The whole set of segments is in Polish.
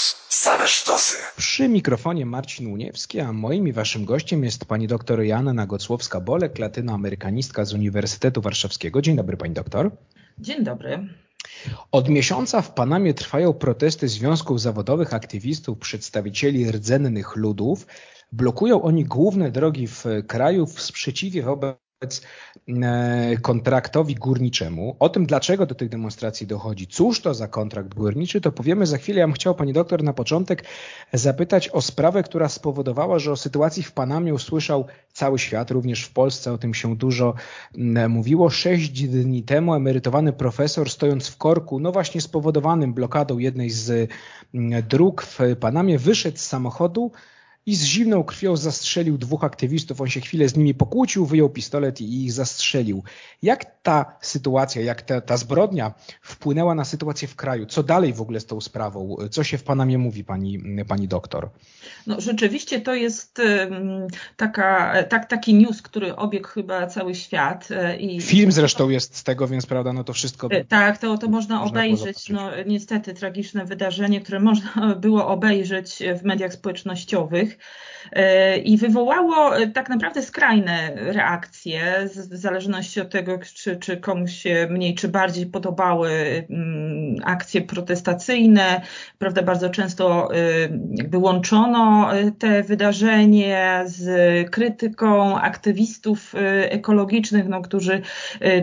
News. Same sztosy. Przy mikrofonie Marcin Uniewski, a moim i waszym gościem jest pani doktor Joanna Gocłowska-Bolek, latynoamerykanistka z Uniwersytetu Warszawskiego. Dzień dobry pani doktor. Dzień dobry. Od miesiąca w Panamie trwają protesty związków zawodowych, aktywistów, przedstawicieli rdzennych ludów. Blokują oni główne drogi w kraju w sprzeciwie wobec E, kontraktowi górniczemu. O tym, dlaczego do tych demonstracji dochodzi, cóż to za kontrakt górniczy, to powiemy za chwilę. Ja bym chciał Pani doktor na początek zapytać o sprawę, która spowodowała, że o sytuacji w Panamie usłyszał cały świat, również w Polsce o tym się dużo mówiło. Sześć dni temu emerytowany profesor stojąc w korku, no właśnie spowodowanym blokadą jednej z dróg w Panamie, wyszedł z samochodu, i z zimną krwią zastrzelił dwóch aktywistów. On się chwilę z nimi pokłócił, wyjął pistolet i ich zastrzelił. Jak ta sytuacja, jak ta, ta zbrodnia wpłynęła na sytuację w kraju? Co dalej w ogóle z tą sprawą? Co się w Panamie mówi, pani, pani doktor? No, rzeczywiście to jest taka, tak, taki news, który obiegł chyba cały świat. E, I Film zresztą jest z tego, więc prawda, no to wszystko. E, tak, to, to można, można obejrzeć. No, niestety tragiczne wydarzenie, które można było obejrzeć w mediach społecznościowych. E, I wywołało e, tak naprawdę skrajne reakcje, w zależności od tego, czy, czy komuś się mniej czy bardziej podobały mm, akcje protestacyjne. Prawda, bardzo często e, jakby łączono te wydarzenie z krytyką aktywistów ekologicznych, no, którzy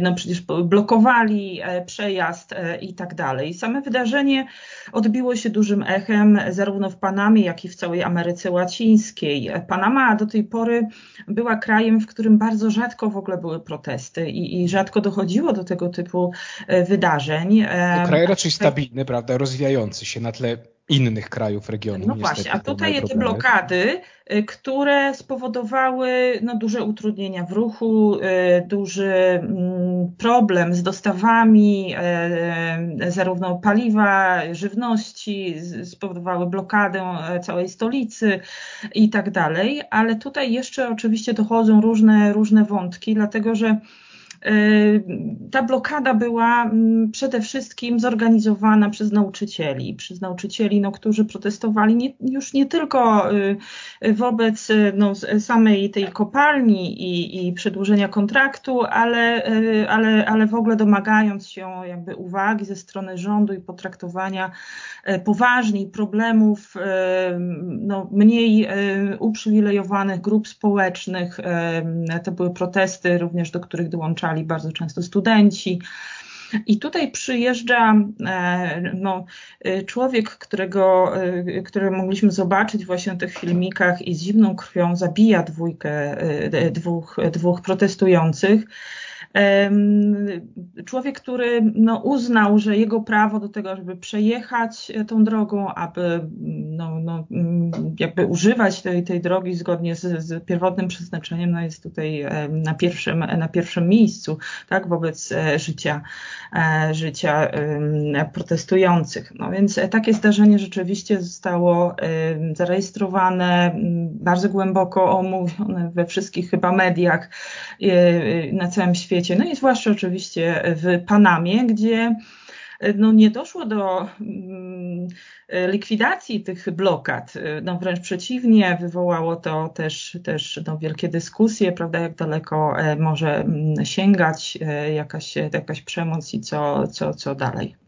no, przecież blokowali przejazd i tak dalej. Same wydarzenie odbiło się dużym echem zarówno w Panamie, jak i w całej Ameryce Łacińskiej. Panama do tej pory była krajem, w którym bardzo rzadko w ogóle były protesty i, i rzadko dochodziło do tego typu e, wydarzeń. To kraj raczej stabilny, prawda, rozwijający się na tle innych krajów regionu. No właśnie, a tutaj te blokady, y, które spowodowały no, duże utrudnienia w ruchu, y, duży mm, problem z dostawami y, zarówno paliwa, żywności, spowodowały blokadę całej stolicy i tak dalej, ale tutaj jeszcze oczywiście dochodzą różne, różne wątki, dlatego że ta blokada była mm, przede wszystkim zorganizowana przez nauczycieli, przez nauczycieli, no, którzy protestowali nie, już nie tylko y, wobec y, no, samej tej kopalni i, i przedłużenia kontraktu, ale, ale, ale w ogóle domagając się jakby uwagi ze strony rządu i potraktowania poważniej problemów no, mniej uprzywilejowanych grup społecznych. To były protesty również, do których bardzo często studenci. I tutaj przyjeżdża e, no, e, człowiek, którego, e, który mogliśmy zobaczyć właśnie w tych filmikach i z zimną krwią zabija dwójkę, dwóch, dwóch protestujących człowiek, który no, uznał, że jego prawo do tego, żeby przejechać e, tą drogą, aby no, no, mm, jakby używać tej, tej drogi zgodnie z, z pierwotnym przeznaczeniem, no, jest tutaj na pierwszym, na pierwszym miejscu tak, wobec e, życia, e, życia protestujących. No więc takie zdarzenie rzeczywiście zostało zarejestrowane, bardzo głęboko omówione we wszystkich chyba mediach na całym świecie świecie, no i zwłaszcza oczywiście w Panamie, gdzie no nie doszło do mm, likwidacji tych blokad. No wręcz przeciwnie, wywołało to też, też no wielkie dyskusje, prawda, jak daleko e, może mm, sięgać e, jakaś, jakaś przemoc i co, co, co dalej.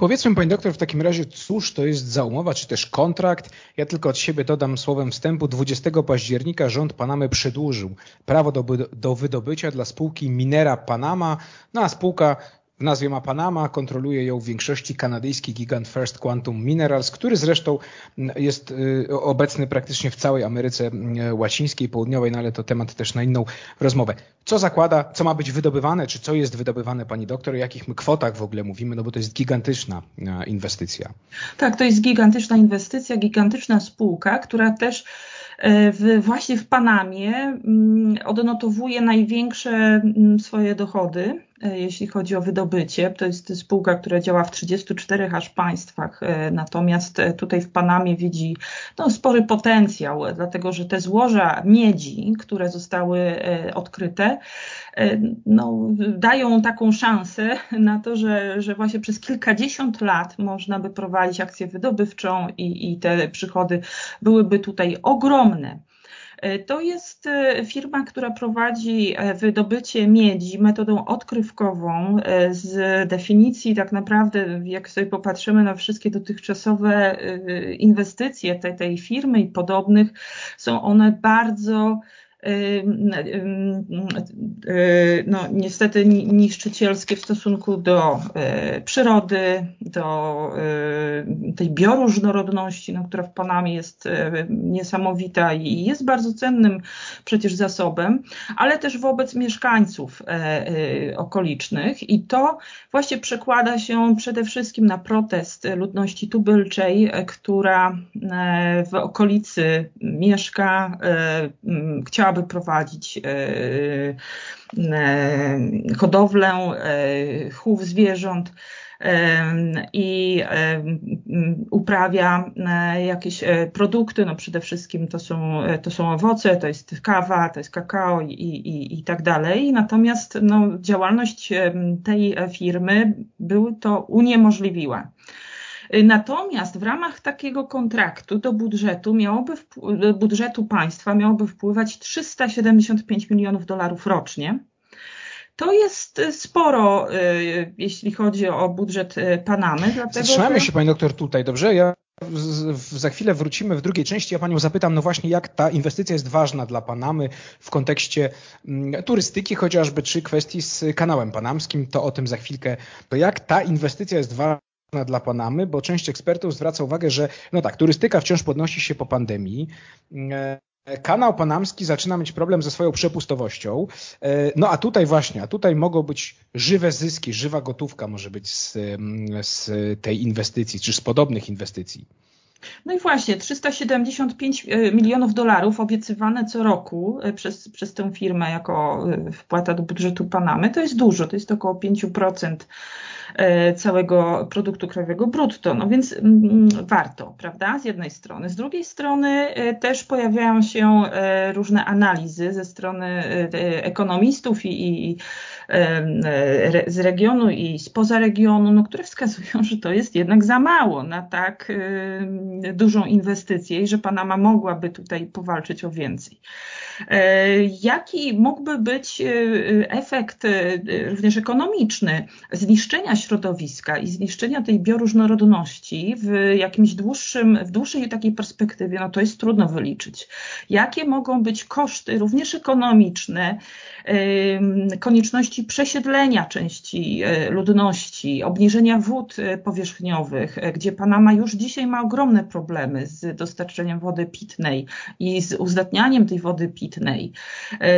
Powiedzmy Pani doktor w takim razie, cóż to jest za umowa, czy też kontrakt? Ja tylko od siebie dodam słowem wstępu. 20 października rząd Panamy przedłużył prawo do, do wydobycia dla spółki Minera Panama, no a spółka w nazwie ma Panama, kontroluje ją w większości kanadyjski gigant First Quantum Minerals, który zresztą jest y, obecny praktycznie w całej Ameryce y, Łacińskiej, Południowej, no ale to temat też na inną rozmowę. Co zakłada, co ma być wydobywane, czy co jest wydobywane, pani doktor, o jakich my kwotach w ogóle mówimy, no bo to jest gigantyczna y, inwestycja. Tak, to jest gigantyczna inwestycja, gigantyczna spółka, która też w, właśnie w Panamie mm, odnotowuje największe mm, swoje dochody jeśli chodzi o wydobycie. To jest spółka, która działa w 34 aż państwach, natomiast tutaj w Panamie widzi no, spory potencjał, dlatego że te złoża miedzi, które zostały odkryte, no, dają taką szansę na to, że, że właśnie przez kilkadziesiąt lat można by prowadzić akcję wydobywczą i, i te przychody byłyby tutaj ogromne. E, to jest e, firma, która prowadzi e, wydobycie miedzi metodą odkrywkową. Z definicji, tak naprawdę, jak sobie popatrzymy na wszystkie dotychczasowe inwestycje tej, tej firmy i podobnych, są one bardzo no, niestety niszczycielskie w stosunku do e, przyrody, do e, tej bioróżnorodności, no, która w Panamie jest e, niesamowita i jest bardzo cennym przecież zasobem, ale też wobec mieszkańców okolicznych. I to właśnie przekłada się przede wszystkim na protest ludności tubylczej, która w okolicy mieszka, chciała chciałaby prowadzić e, e, hodowlę, e, chów zwierząt i uprawia jakieś produkty, no przede wszystkim to są, to są owoce, to jest kawa, to jest kakao i, i, i tak dalej. Natomiast no, działalność tej firmy były to uniemożliwiła. Natomiast w ramach takiego kontraktu do budżetu miałoby, budżetu państwa miałoby wpływać 375 milionów dolarów rocznie. To jest sporo, y, jeśli chodzi o budżet y, Panamy. Dlatego, Zatrzymamy że... się, pani doktor, tutaj, dobrze? Ja za chwilę wrócimy w drugiej części. Ja panią zapytam, no właśnie, jak ta inwestycja jest ważna dla Panamy w kontekście mm, turystyki chociażby, czy kwestii z kanałem panamskim, to o tym za chwilkę. To jak ta inwestycja jest ważna dla Panamy, bo część ekspertów zwraca uwagę, że no tak, turystyka wciąż podnosi się po pandemii. E, kanał panamski zaczyna mieć problem ze swoją przepustowością. E, no a tutaj właśnie, a tutaj mogą być żywe zyski, żywa gotówka może być z, z tej inwestycji, czy z podobnych inwestycji. No i właśnie, 375 e, milionów dolarów obiecywane co roku przez, przez tę firmę jako wpłata do budżetu Panamy, to jest dużo, to jest około 5% E, całego produktu krajowego brutto. No więc mm, warto, prawda, z jednej strony. Z drugiej strony e, też pojawiają się e, różne analizy ze strony ekonomistów i, i z regionu i spoza regionu, no, które wskazują, że to jest jednak za mało na tak dużą inwestycję i że Panama mogłaby tutaj powalczyć o więcej. Jaki mógłby być efekt również ekonomiczny zniszczenia środowiska i zniszczenia tej bioróżnorodności w jakimś dłuższym, w dłuższej takiej perspektywie, no to jest trudno wyliczyć. Jakie mogą być koszty również ekonomiczne, konieczności przesiedlenia części e, ludności, obniżenia wód e, powierzchniowych, e, gdzie Panama już dzisiaj ma ogromne problemy z dostarczeniem wody pitnej i z uzdatnianiem tej wody pitnej.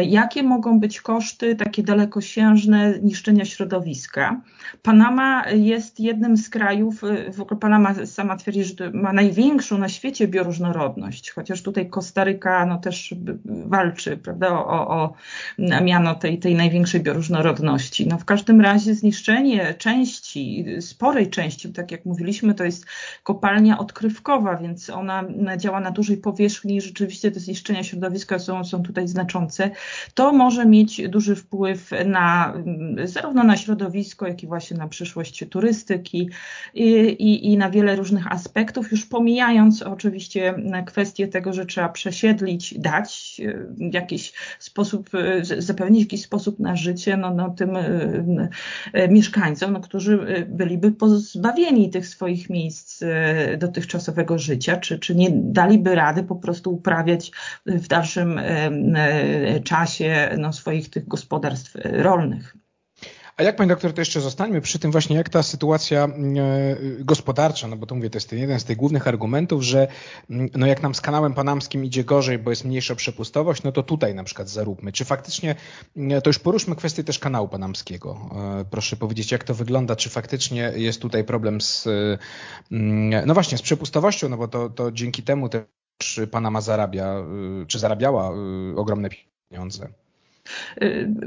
Jakie mogą być koszty takie dalekosiężne niszczenia środowiska? Panama jest jednym z krajów, w ogóle Panama sama twierdzi, że ma największą na świecie bioróżnorodność, chociaż tutaj Kostaryka no, też walczy prawda, o, o miano tej, tej największej bioróżnorodności. No, w każdym razie zniszczenie części, sporej części, tak jak mówiliśmy, to jest kopalnia odkrywkowa, więc ona działa na dużej powierzchni i rzeczywiście te zniszczenia środowiska są, są tutaj znaczące. To może mieć duży wpływ na zarówno na środowisko, jak i właśnie na przyszłość turystyki i, i, i na wiele różnych aspektów, już pomijając oczywiście kwestię tego, że trzeba przesiedlić, dać w jakiś sposób, zapewnić jakiś sposób na życie no, no, tym mieszkańcom, no, którzy byliby pozbawieni tych swoich miejsc dotychczasowego życia, czy, czy nie daliby rady po prostu uprawiać w dalszym czasie no, swoich tych gospodarstw rolnych. A jak pani doktor, to jeszcze zostańmy przy tym właśnie, jak ta sytuacja e, gospodarcza, no bo to mówię, to jest ten jeden z tych głównych argumentów, że no jak nam z kanałem panamskim idzie gorzej, bo jest mniejsza przepustowość, no to tutaj na przykład zaróbmy. Czy faktycznie, to już poruszmy kwestię też kanału panamskiego. E, proszę powiedzieć, jak to wygląda, czy faktycznie jest tutaj problem z, no właśnie, z przepustowością, no bo to, to dzięki temu też Panama zarabia, e, czy zarabiała ogromne pieniądze.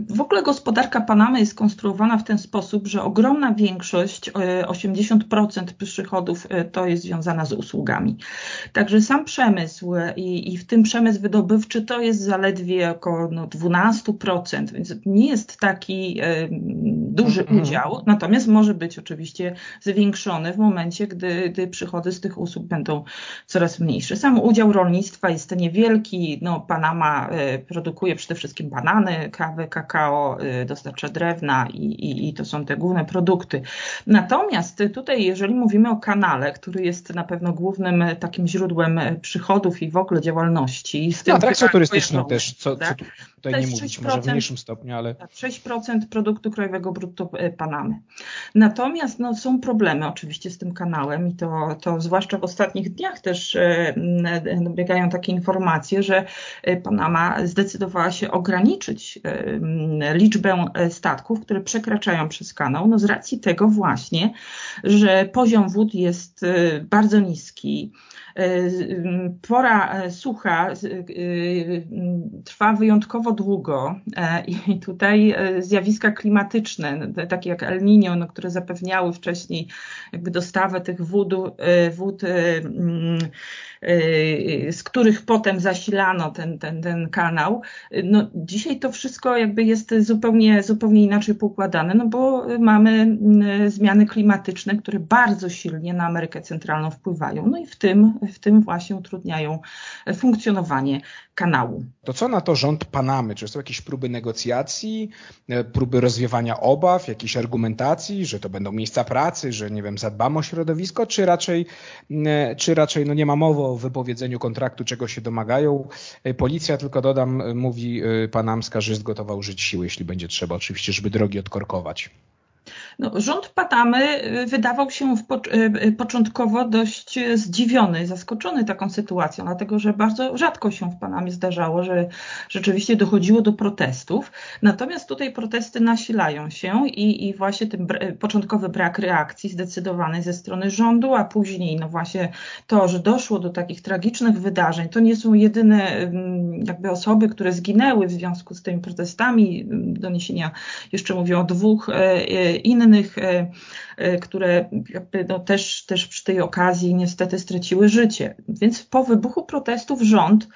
W ogóle gospodarka Panamy jest konstruowana w ten sposób, że ogromna większość, 80% przychodów to jest związana z usługami. Także sam przemysł i, i w tym przemysł wydobywczy to jest zaledwie około no, 12%, więc nie jest taki duży mm -hmm. udział, natomiast może być oczywiście zwiększony w momencie, gdy, gdy przychody z tych usług będą coraz mniejsze. Sam udział rolnictwa jest niewielki. No, Panama y, produkuje przede wszystkim banany, kawę, kakao, y, dostarcza drewna i, i, i to są te główne produkty. Natomiast tutaj, jeżeli mówimy o kanale, który jest na pewno głównym takim źródłem przychodów i w ogóle działalności. Z tym atrakcją turystyczną też, co, co tutaj nie mówić, może w mniejszym stopniu, ale... 6% tak, produktu krajowego brutto y, Panamy. Natomiast no, są problemy oczywiście z tym kanałem i to, to zwłaszcza w ostatnich dniach też dobiegają takie informacje, że e, Panama zdecydowała się ograniczyć e, liczbę e, statków, które przekraczają przez kanał, no z racji tego właśnie, że poziom wód jest bardzo niski. Pora sucha trwa wyjątkowo długo i tutaj zjawiska klimatyczne, takie jak El Niño, no, które zapewniały wcześniej jakby dostawę tych wód, wód Y, z których potem zasilano ten, ten, ten kanał. No, dzisiaj to wszystko jakby jest zupełnie, zupełnie inaczej poukładane, no bo mamy y, zmiany klimatyczne, które bardzo silnie na Amerykę Centralną wpływają. No i w tym, w tym właśnie utrudniają funkcjonowanie kanału. To co na to rząd Panamy? Czy są jakieś próby negocjacji, e, próby rozwiewania obaw, jakiejś argumentacji, że to będą miejsca pracy, że nie wiem, zadbamy o środowisko, czy raczej, e, czy raczej no nie ma mowy o wypowiedzeniu kontraktu, czego się domagają. E, policja, tylko dodam, mówi panamska, że jest gotowa użyć siły, jeśli będzie trzeba, oczywiście, żeby drogi odkorkować. No, rząd Patamy y, wydawał się po, y, y, początkowo dość zdziwiony, zaskoczony taką sytuacją, dlatego że bardzo rzadko się w Panamie zdarzało, że rzeczywiście dochodziło do protestów. Natomiast tutaj protesty nasilają się i, i właśnie ten początkowy brak reakcji zdecydowanej ze strony rządu, a później no właśnie to, że doszło do takich tragicznych wydarzeń, to nie są jedyne jakby osoby, które zginęły w związku z tymi protestami. Doniesienia jeszcze mówią o dwóch innych innych, e, e, które no też, też przy tej okazji niestety straciły życie. Więc po wybuchu protestów rząd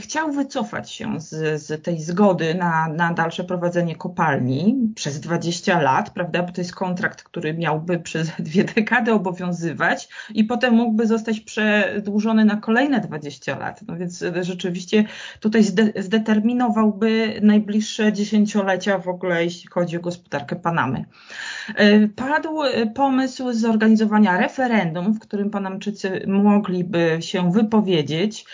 chciał wycofać się z, z tej zgody na, na dalsze prowadzenie kopalni przez 20 lat, prawda, bo to jest kontrakt, który miałby przez dwie dekady obowiązywać i potem mógłby zostać przedłużony na kolejne 20 lat. No więc rzeczywiście tutaj zde, zdeterminowałby najbliższe dziesięciolecia w ogóle, jeśli chodzi o gospodarkę Panamy. E, padł pomysł zorganizowania referendum, w którym Panamczycy mogliby się wypowiedzieć.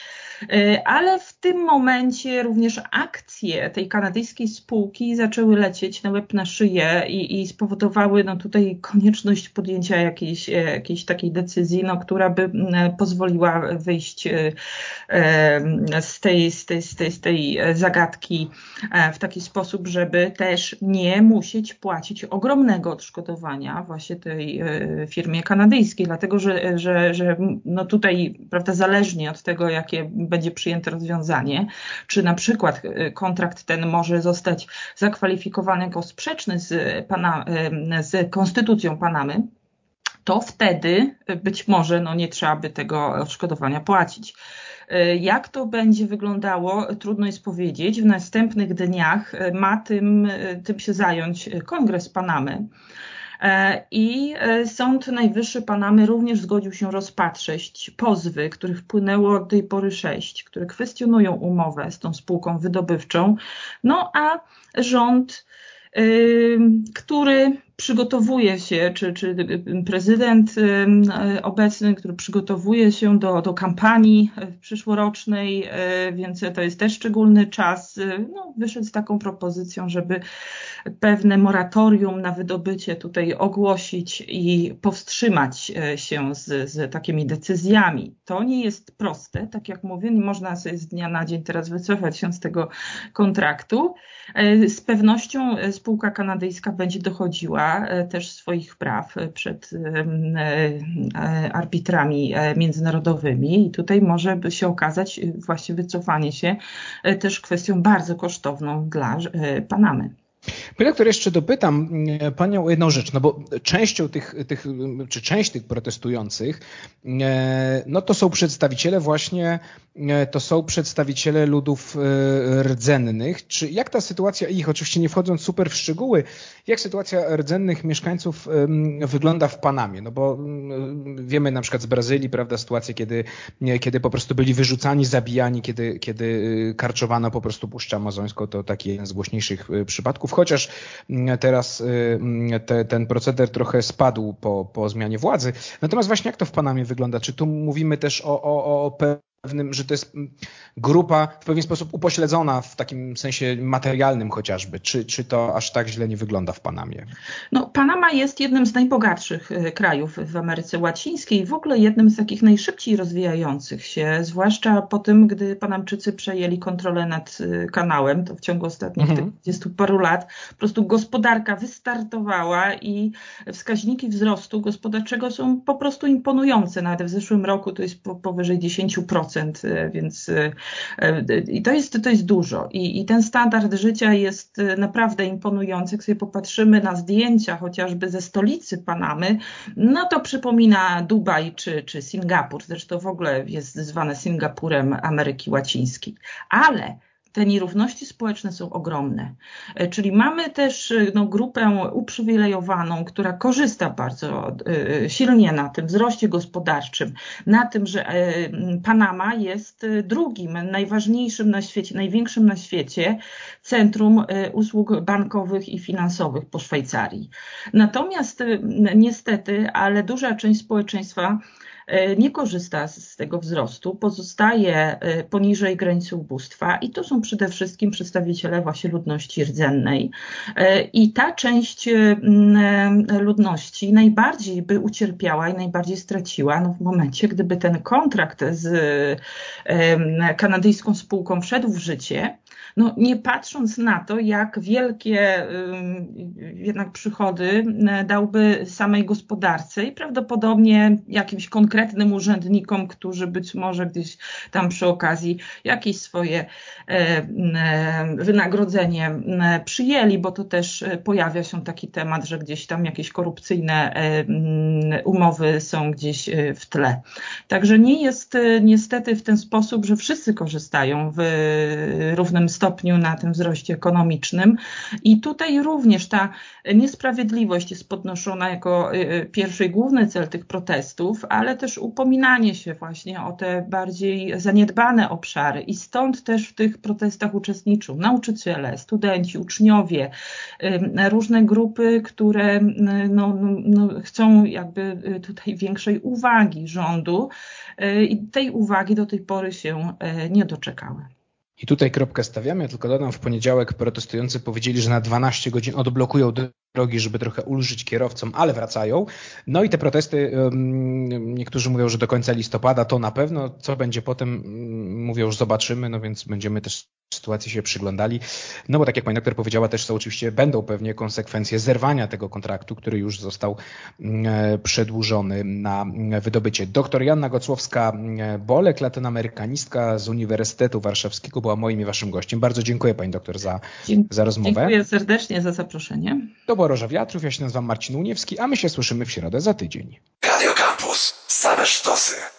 E, ale w tym momencie również akcje tej kanadyjskiej spółki zaczęły lecieć na łeb na szyję i, i spowodowały no, tutaj konieczność podjęcia jakiejś, e, jakiejś takiej decyzji, no, która by pozwoliła wyjść e, z tej, z, tej, z, tej, z tej zagadki w taki sposób, żeby też nie musieć płacić ogromnego odszkodowania właśnie tej firmie kanadyjskiej, dlatego że, że, że no tutaj prawda, zależnie od tego, jakie będzie przyjęte rozwiązanie, czy na przykład y, kontrakt ten może zostać zakwalifikowany jako sprzeczny z, Pana, y, z konstytucją Panamy, to wtedy być może no, nie trzeba by tego odszkodowania płacić. Y, jak to będzie wyglądało, trudno jest powiedzieć. W następnych dniach ma tym, tym się zająć Kongres Panamy. E, I e, Sąd Najwyższy Panamy również zgodził się rozpatrzeć pozwy, których wpłynęło od tej pory sześć, które kwestionują umowę z tą spółką wydobywczą. No a rząd, który przygotowuje się, czy, czy prezydent obecny, który przygotowuje się do, do kampanii przyszłorocznej, więc to jest też szczególny czas, no, wyszedł z taką propozycją, żeby pewne moratorium na wydobycie tutaj ogłosić i powstrzymać się z, z takimi decyzjami. To nie jest proste, tak jak mówię, nie można sobie z dnia na dzień teraz wycofać się z tego kontraktu. Z pewnością spółka kanadyjska będzie dochodziła też swoich praw przed arbitrami międzynarodowymi i tutaj może by się okazać właśnie wycofanie się też kwestią bardzo kosztowną dla Panamy. Panie doktor, jeszcze dopytam e, Panią o jedną rzecz, no bo częścią tych, tych, czy część tych protestujących, e, no to są przedstawiciele właśnie, e, to są przedstawiciele ludów rdzennych. Czy jak ta sytuacja ich, oczywiście nie wchodząc super w szczegóły, jak sytuacja rdzennych mieszkańców wygląda w Panamie? No bo wiemy na przykład z Brazylii, prawda, sytuację, kiedy, kiedy po prostu byli wyrzucani, zabijani, kiedy, kiedy karczowano po prostu Puszczę Amazońską, to taki jeden z głośniejszych przypadków chociaż mm, teraz y, mm, te, ten proceder trochę spadł po, po zmianie władzy. Natomiast właśnie jak to w Panamie wygląda? Czy tu mówimy też o, o, o pewnym, że to jest grupa w pewien sposób upośledzona w takim sensie materialnym chociażby. Czy, czy to aż tak źle nie wygląda w Panamie? No, Panama jest jednym z najbogatszych e, krajów w Ameryce Łacińskiej, w ogóle jednym z takich najszybciej rozwijających się, zwłaszcza po tym, gdy Panamczycy przejęli kontrolę nad e, kanałem, to w ciągu ostatnich mhm. 20 paru lat, po prostu gospodarka wystartowała i wskaźniki wzrostu gospodarczego są po prostu imponujące. Nawet w zeszłym roku to jest powyżej 10%. E, więc e, e, i to jest, to jest dużo. I, I ten standard życia jest naprawdę imponujący. Jak sobie popatrzymy na zdjęcia chociażby ze stolicy Panamy, no to przypomina Dubaj czy, czy Singapur. Zresztą w ogóle jest zwane Singapurem Ameryki Łacińskiej. Ale te nierówności społeczne są ogromne. E, czyli mamy też e, no, grupę uprzywilejowaną, która korzysta bardzo e, silnie na tym wzroście gospodarczym, na tym, że Panama jest drugim, najważniejszym na świecie, największym na świecie centrum usług bankowych i finansowych po Szwajcarii. Natomiast niestety, ale duża część społeczeństwa nie korzysta z tego wzrostu, pozostaje e, poniżej granicy ubóstwa i to są przede wszystkim przedstawiciele właśnie ludności rdzennej. E, I ta część ludności najbardziej by ucierpiała i najbardziej straciła no w momencie, gdyby ten kontrakt z kanadyjską spółką wszedł w życie, no nie patrząc na to, jak wielkie jednak przychody dałby samej gospodarce i prawdopodobnie jakimś konkretnym urzędnikom, którzy być może gdzieś tam przy okazji jakieś swoje e, wynagrodzenie przyjęli, bo to też pojawia się taki temat, że gdzieś tam jakieś korupcyjne e, umowy są gdzieś e, w tle. Także nie jest niestety w ten sposób, że wszyscy korzystają w równym stopniu na tym wzroście ekonomicznym. I tutaj również ta niesprawiedliwość jest podnoszona jako y, y, pierwszy i główny cel tych protestów, ale też upominanie się właśnie o te bardziej zaniedbane obszary. I stąd też w tych protestach uczestniczą nauczyciele, studenci, uczniowie, y, różne grupy, które no, no, no chcą jakby tutaj większej uwagi rządu i tej uwagi do tej pory się nie doczekały. I tutaj kropkę stawiamy, tylko dodam, w poniedziałek protestujący powiedzieli, że na 12 godzin odblokują drogi, żeby trochę ulżyć kierowcom, ale wracają. No i te protesty, niektórzy mówią, że do końca listopada to na pewno, co będzie potem, mówią, że zobaczymy, no więc będziemy też sytuacji się przyglądali. No bo tak jak pani doktor powiedziała, też są oczywiście, będą pewnie konsekwencje zerwania tego kontraktu, który już został przedłużony na wydobycie. Doktor Janna Gocłowska-Bolek, latynoamerykanistka z Uniwersytetu Warszawskiego była moim i waszym gościem. Bardzo dziękuję pani doktor za, za rozmowę. Dziękuję serdecznie za zaproszenie. To była Roża Wiatrów, ja się nazywam Marcin Uniewski, a my się słyszymy w środę za tydzień. Radio Campus, same sztosy.